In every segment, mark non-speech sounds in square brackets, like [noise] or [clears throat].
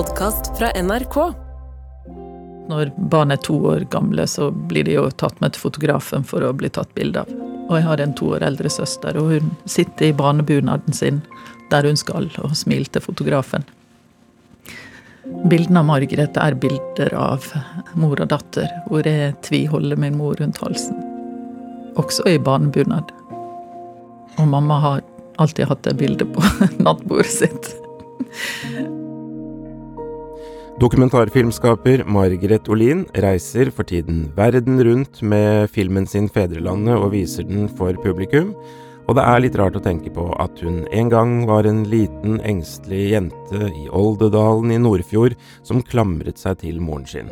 podkast fra NRK. Når barn er to år gamle, så blir de jo tatt med til fotografen for å bli tatt bilde av. Og jeg har en to år eldre søster, og hun sitter i barnebunaden sin der hun skal, og smiler til fotografen. Bildene av Margaret er bilder av mor og datter, hvor jeg tviholder min mor rundt halsen. Også i barnebunad. Og mamma har alltid hatt det bildet på [laughs] nattbordet sitt. Dokumentarfilmskaper Margaret Olin reiser for tiden verden rundt med filmen sin 'Fedrelandet' og viser den for publikum. Og det er litt rart å tenke på at hun en gang var en liten, engstelig jente i Oldedalen i Nordfjord som klamret seg til moren sin.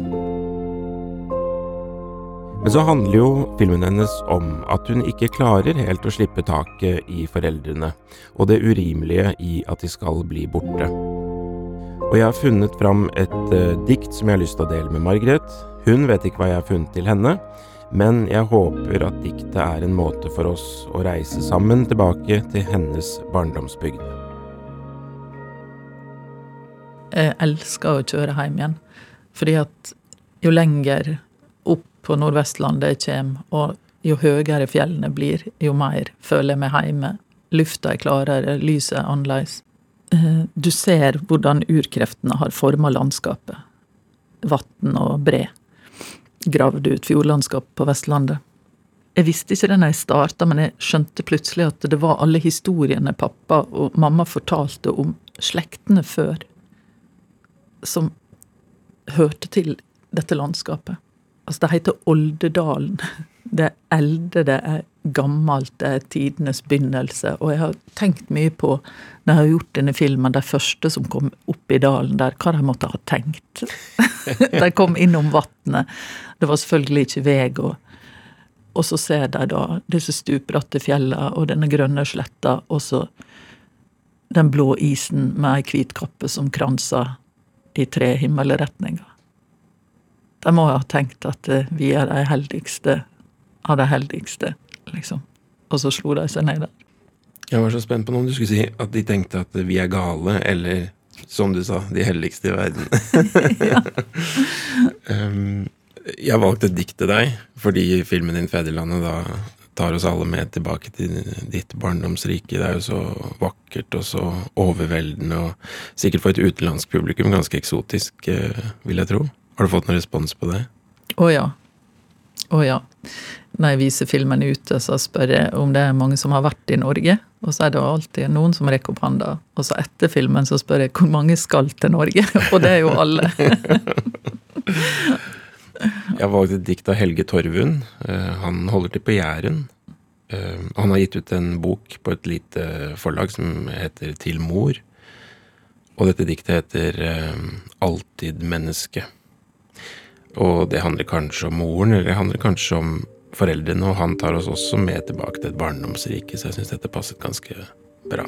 Men så handler jo filmen hennes om at hun ikke klarer helt å slippe taket i foreldrene, og det urimelige i at de skal bli borte. Og jeg har funnet fram et uh, dikt som jeg har lyst til å dele med Margaret. Hun vet ikke hva jeg har funnet til henne, men jeg håper at diktet er en måte for oss å reise sammen tilbake til hennes barndomsbygd. Jeg elsker å kjøre hjem igjen, fordi at jo lenger opp på Nordvestlandet jeg kommer, og jo høyere fjellene blir, jo mer føler jeg meg hjemme. Lufta er klarere, lyset er annerledes. Eh, du ser hvordan urkreftene har forma landskapet. Vatn og bre. Gravd ut fjordlandskap på Vestlandet. Jeg visste ikke det da jeg starta, men jeg skjønte plutselig at det var alle historiene pappa og mamma fortalte om slektene før, som hørte til dette landskapet. Altså, det heter Oldedalen. [laughs] Det er elde, det er gammelt, det er tidenes begynnelse. Og jeg har tenkt mye på, når jeg har gjort denne filmen, de første som kom opp i dalen der, hva de måtte ha tenkt. [laughs] de kom innom vannet. Det var selvfølgelig ikke vei. Og, og så ser de da disse stupbratte fjellene og denne grønne sletta, og så den blå isen med ei hvit kappe som kranser i tre himmelretninger. De må ha tenkt at vi er de heldigste av de heldigste liksom. Og så slo de seg ned der. Jeg var så spent på om du skulle si at de tenkte at vi er gale, eller som du sa, de helligste i verden. [laughs] [laughs] um, jeg valgte et dikt til deg fordi filmen din 'Fedrelandet' da tar oss alle med tilbake til ditt barndomsrike. Det er jo så vakkert og så overveldende, og sikkert for et utenlandsk publikum ganske eksotisk, eh, vil jeg tro. Har du fått noen respons på det? Å ja. Å oh, ja når jeg viser filmen ute, så spør jeg om det er mange som har vært i Norge. Og så er det alltid noen som rekker opp hånda. Og så etter filmen så spør jeg hvor mange skal til Norge? [laughs] Og det er jo alle. [laughs] jeg har valgt et dikt av Helge Torvund. Eh, han holder til på Jæren. Eh, han har gitt ut en bok på et lite forlag som heter Til mor. Og dette diktet heter eh, Alltid menneske. Og det handler kanskje om moren, eller det handler kanskje om foreldrene, og han tar oss også med tilbake til et barndomsrike, så jeg syns dette passet ganske bra.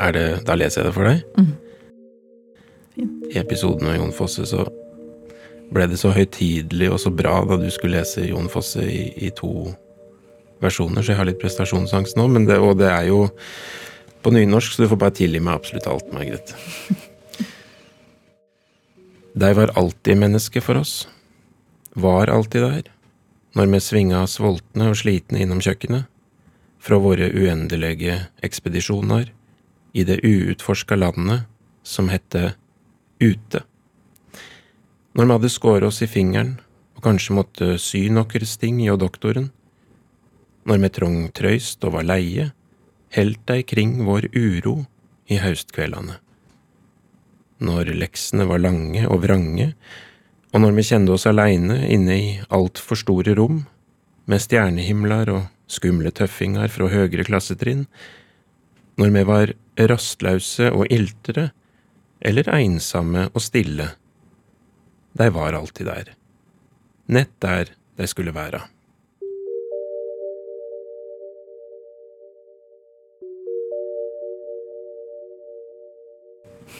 Er det, da leser jeg det for deg. Mm. I episoden med Jon Fosse så ble det så høytidelig og så bra da du skulle lese Jon Fosse i, i to versjoner, så jeg har litt prestasjonsangst nå, det, og det er jo på nynorsk, så du får bare tilgi meg absolutt alt, Margrethe. [laughs] Deg var alltid menneske for oss. Var alltid der når vi svinga sultne og slitne innom kjøkkenet, fra våre uendelige ekspedisjoner i det uutforska landet som hette Ute. Når vi hadde skåret oss i fingeren og kanskje måtte sy nokre sting hjå doktoren, når vi trong trøyst og var leie, heldt dei kring vår uro i haustkveldene. Når leksene var lange og vrange, og når vi kjente oss aleine inne i altfor store rom, med stjernehimler og skumle tøffinger fra høyere klassetrinn, når vi var rastlause og iltre, eller ensomme og stille, de var alltid der, nett der de skulle være.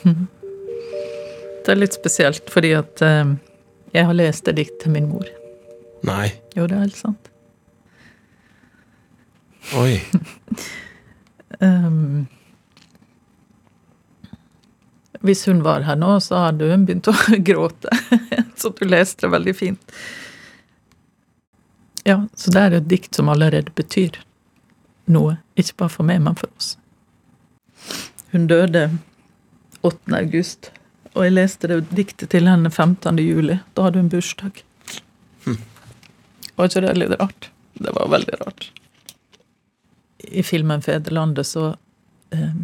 [laughs] Det er litt spesielt, fordi at eh, jeg har lest et dikt til min mor. Nei. Jo, det er helt sant. Oi. um, [laughs] Hvis hun var her nå, så hadde hun begynt å [laughs] gråte. så du leste det veldig fint. Ja, så det er et dikt som allerede betyr noe. Ikke bare for meg, men for oss. Hun døde 8. august, og jeg leste det diktet til henne 15. juli. Da hadde hun bursdag. Hm. Var ikke det litt rart? Det var veldig rart. I filmen 'Fedrelandet' så eh,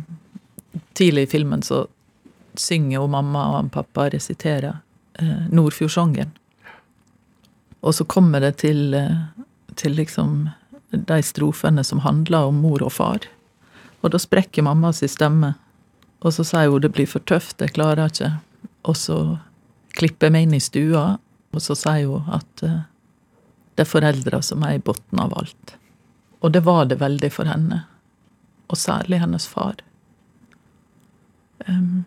Tidlig i filmen så synger og mamma og pappa resiterer eh, Nordfjordsongen. Og så kommer det til, eh, til liksom de strofene som handler om mor og far. Og da sprekker mamma si stemme, og så sier hun det blir for tøft, jeg klarer ikke. Og så klipper jeg meg inn i stua, og så sier hun at uh, det er foreldra som er i bunnen av alt. Og det var det veldig for henne, og særlig hennes far. Um,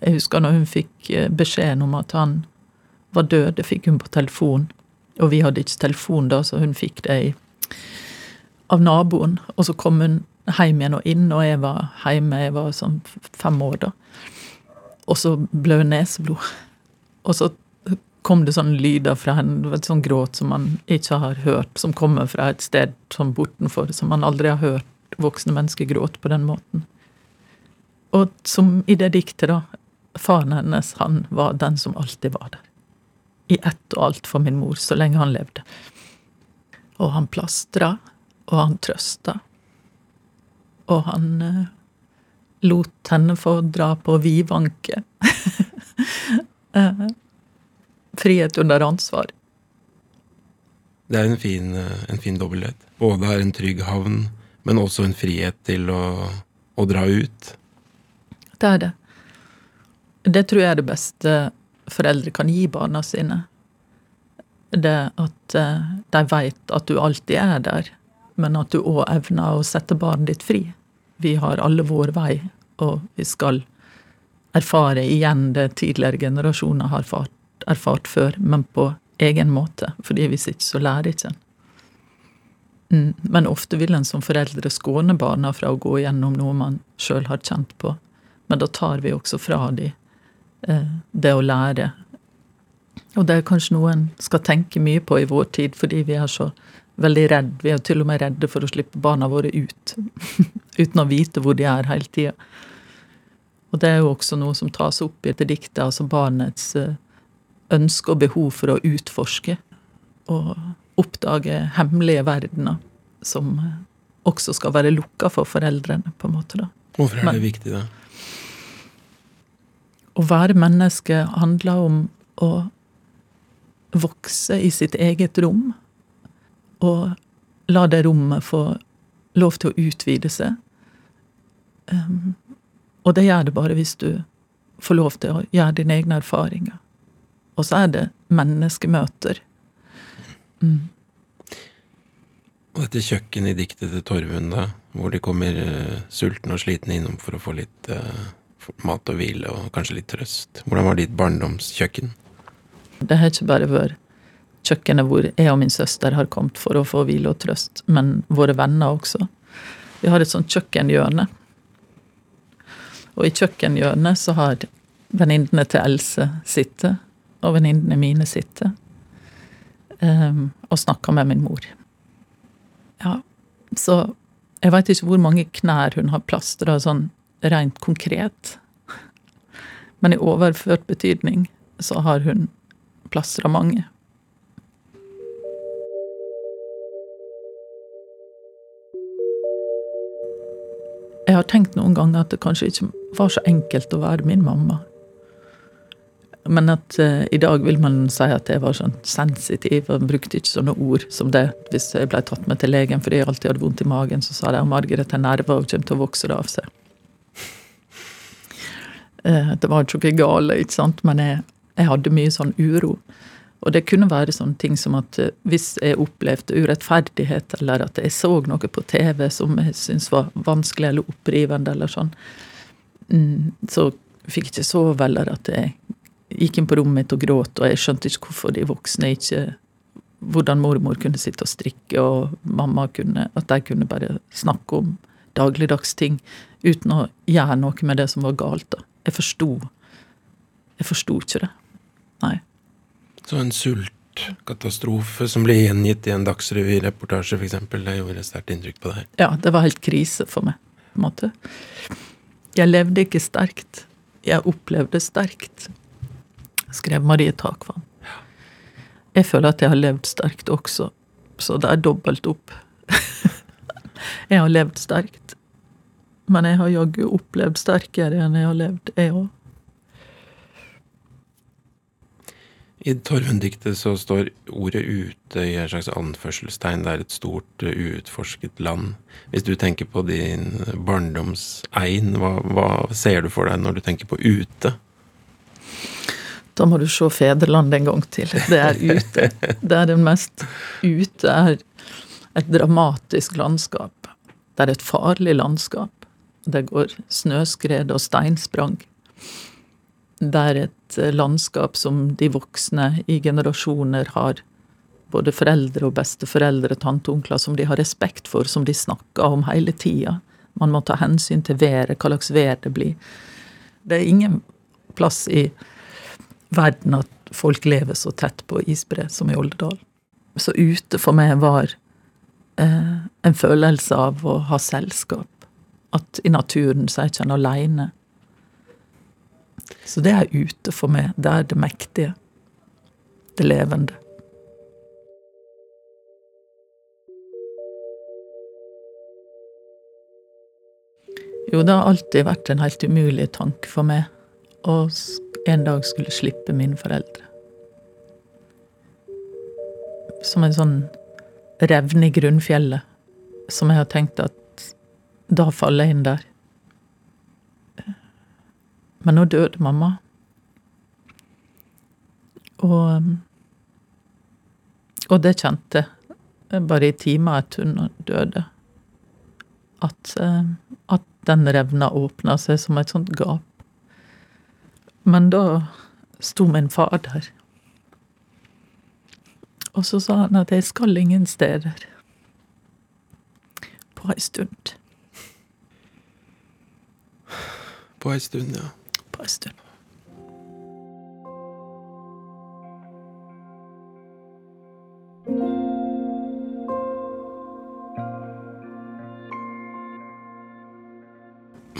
jeg husker når hun fikk eh, beskjeden om at han var død, det fikk hun på telefon. Og vi hadde ikke telefon da, så hun fikk det av naboen. Og så kom hun hjem igjen og inn, og jeg var hjemme, jeg var sånn fem år da. Og så hun neseblod. Og så kom det sånne lyder fra henne, sånn gråt som man ikke har hørt, som kommer fra et sted sånn bortenfor, som man aldri har hørt voksne mennesker gråte på den måten. Og som i det diktet, da. Faren hennes, han var den som alltid var der. I ett og alt for min mor, så lenge han levde. Og han plastra, og han trøsta. Og han eh, lot henne få dra på vidvanke. [laughs] eh, frihet under ansvar. Det er en fin, eh, en fin dobbelthet. Både er en trygg havn, men også en frihet til å, å dra ut. Det er det. Det tror jeg er det beste foreldre kan gi barna sine. Det at eh, de veit at du alltid er der men at du òg evner å sette barnet ditt fri. Vi har alle vår vei, og vi skal erfare igjen det tidligere generasjoner har erfart, erfart før, men på egen måte, fordi hvis ikke så lærer ikke en. Mm, men ofte vil en som foreldre skåne barna fra å gå gjennom noe man sjøl har kjent på. Men da tar vi også fra dem eh, det å lære. Og det er kanskje noe en skal tenke mye på i vår tid, fordi vi er så veldig redd. Vi er til og med redde for å slippe barna våre ut. [laughs] Uten å vite hvor de er hele tida. Og det er jo også noe som tas opp i dette diktet, altså barnets eh, ønske og behov for å utforske. Og oppdage hemmelige verdener som eh, også skal være lukka for foreldrene, på en måte. da. Hvorfor er det Men, viktig, da? Å være menneske handler om å vokse i sitt eget rom og la det rommet få lov til å utvide seg. Um, og det gjør det bare hvis du får lov til å gjøre dine egne erfaringer. Og så er det menneskemøter. Mm. Og dette kjøkkenet i diktet til Torvund, da, hvor de kommer uh, sultne og slitne innom for å få litt uh, mat og hvile og kanskje litt trøst. Hvordan var ditt barndomskjøkken? Det har ikke bare vært kjøkkenet hvor jeg og min søster har kommet for å få hvile og trøst, men våre venner også. Vi har et sånt kjøkkenhjørne. Og i kjøkkenhjørnet så har venninnene til Else sittet, og venninnene mine sittet, um, og snakka med min mor. Ja, så jeg veit ikke hvor mange knær hun har plastra sånn rent konkret. Men i overført betydning så har hun plastra mange. Har tenkt noen ganger at det kanskje ikke var så enkelt å være min mamma. Men at uh, i dag vil man si at jeg var sånn sensitiv og brukte ikke sånne ord som det. Hvis jeg ble tatt med til legen fordi jeg alltid hadde vondt i magen, så sa de at Margaret har nerver og kommer til å vokse det av seg. Uh, det var ikke noe galt, ikke sant, men jeg, jeg hadde mye sånn uro. Og det kunne være sånne ting som at eh, hvis jeg opplevde urettferdighet, eller at jeg så noe på TV som jeg syntes var vanskelig eller opprivende, eller sånn, mm, så fikk jeg ikke sove, eller at jeg gikk inn på rommet mitt og gråt, og jeg skjønte ikke hvorfor de voksne ikke Hvordan mormor kunne sitte og strikke, og mamma kunne At de kunne bare snakke om dagligdags ting uten å gjøre noe med det som var galt, da. Jeg forsto Jeg forsto ikke det. Nei. Så en sultkatastrofe som ble gjengitt i en Dagsrevy-reportasje, f.eks., det gjorde sterkt inntrykk på deg? Ja, det var helt krise for meg, på en måte. Jeg levde ikke sterkt. Jeg opplevde sterkt, skrev Marie Takvam. Jeg føler at jeg har levd sterkt også, så det er dobbelt opp. [laughs] jeg har levd sterkt, men jeg har jaggu opplevd sterkere enn jeg har levd, jeg òg. I Torvund-diktet så står ordet ute i en slags anførselstegn. Det er et stort, uutforsket land. Hvis du tenker på din barndomsegn, hva, hva ser du for deg når du tenker på ute? Da må du se Fedreland en gang til. Det er ute. Det er den mest ute er et dramatisk landskap. Det er et farlig landskap. Det går snøskred og steinsprang. Det er et eh, landskap som de voksne i generasjoner har både foreldre og besteforeldre, tante og onkler, som de har respekt for, som de snakker om hele tida. Man må ta hensyn til været, hva slags vær det blir. Det er ingen plass i verden at folk lever så tett på isbre som i Oldedal. Så ute for meg var eh, en følelse av å ha selskap. At i naturen så er ikke en aleine. Så det er ute for meg. Det er det mektige. Det levende. Jo, det har alltid vært en helt umulig tanke for meg å en dag skulle slippe mine foreldre. Som en sånn revne i grunnfjellet, som jeg har tenkt at da faller jeg inn der. Men nå døde mamma. Og Og det kjente jeg bare i timer etter hun døde. At, eh, at den revna åpna seg som et sånt gap. Men da sto min far der. Og så sa han at jeg skal ingen steder. På ei stund. På ei stund, ja på en stund.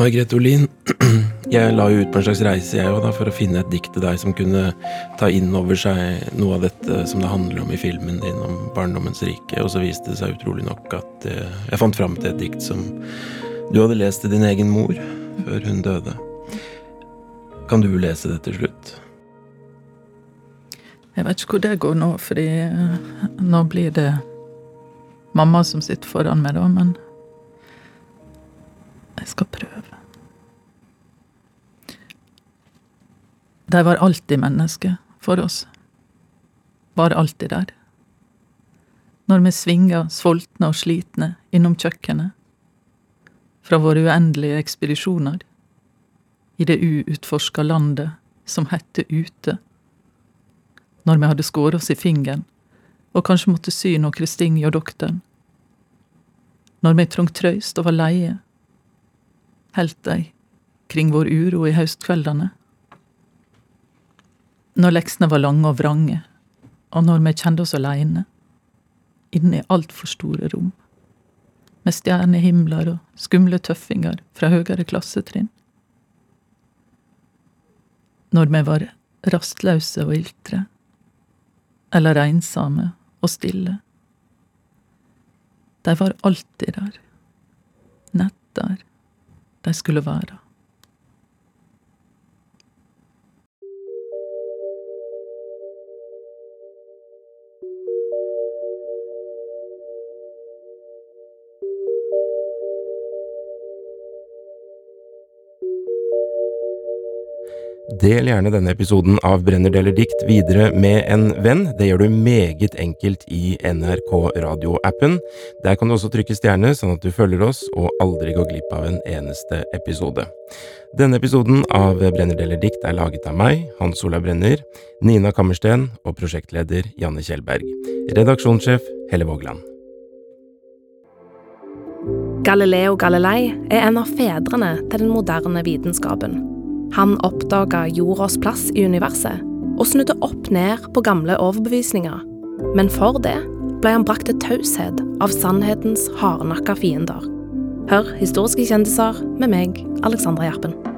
Margrethe Olin, [clears throat] jeg la jo ut på en slags reise jeg da, for å finne et dikt til deg som kunne ta inn over seg noe av dette som det handler om i filmen din om barndommens rike. Og så viste det seg utrolig nok at eh, jeg fant fram til et dikt som du hadde lest til din egen mor før hun døde. Kan du lese det til slutt? Jeg vet ikke hvor det går nå, fordi eh, nå blir det mamma som sitter foran meg, da, men jeg skal prøve. De var alltid mennesker for oss. Var alltid der. Når vi svinga sultne og slitne innom kjøkkenet fra våre uendelige ekspedisjoner i det uutforska landet som hette Ute. Når vi hadde skåret oss i fingeren og kanskje måtte sy noe sting hjå doktoren. Når vi trong trøyst og var leie, heldt dei kring vår uro i haustkveldene. Når leksene var lange og vrange, og når vi kjente oss aleine, inne i altfor store rom, med stjernehimler og skumle tøffinger fra høyere klassetrinn når vi var rastløse og iltre, eller ensomme og stille. De var alltid der, nett der de skulle være. Del gjerne denne episoden av Brenner deler dikt videre med en venn. Det gjør du meget enkelt i NRK radioappen. Der kan du også trykke stjerne, sånn at du følger oss og aldri går glipp av en eneste episode. Denne episoden av Brenner deler dikt er laget av meg, Hans Olav Brenner, Nina Kammersten og prosjektleder Janne Kjellberg. Redaksjonssjef Helle Vågland. Galileo Galilei er en av fedrene til den moderne vitenskapen. Han oppdaga jordas plass i universet og snudde opp ned på gamle overbevisninger. Men for det ble han brakt til taushet av sannhetens hardnakka fiender. Hør historiske kjendiser med meg, Alexandra Gjerpen.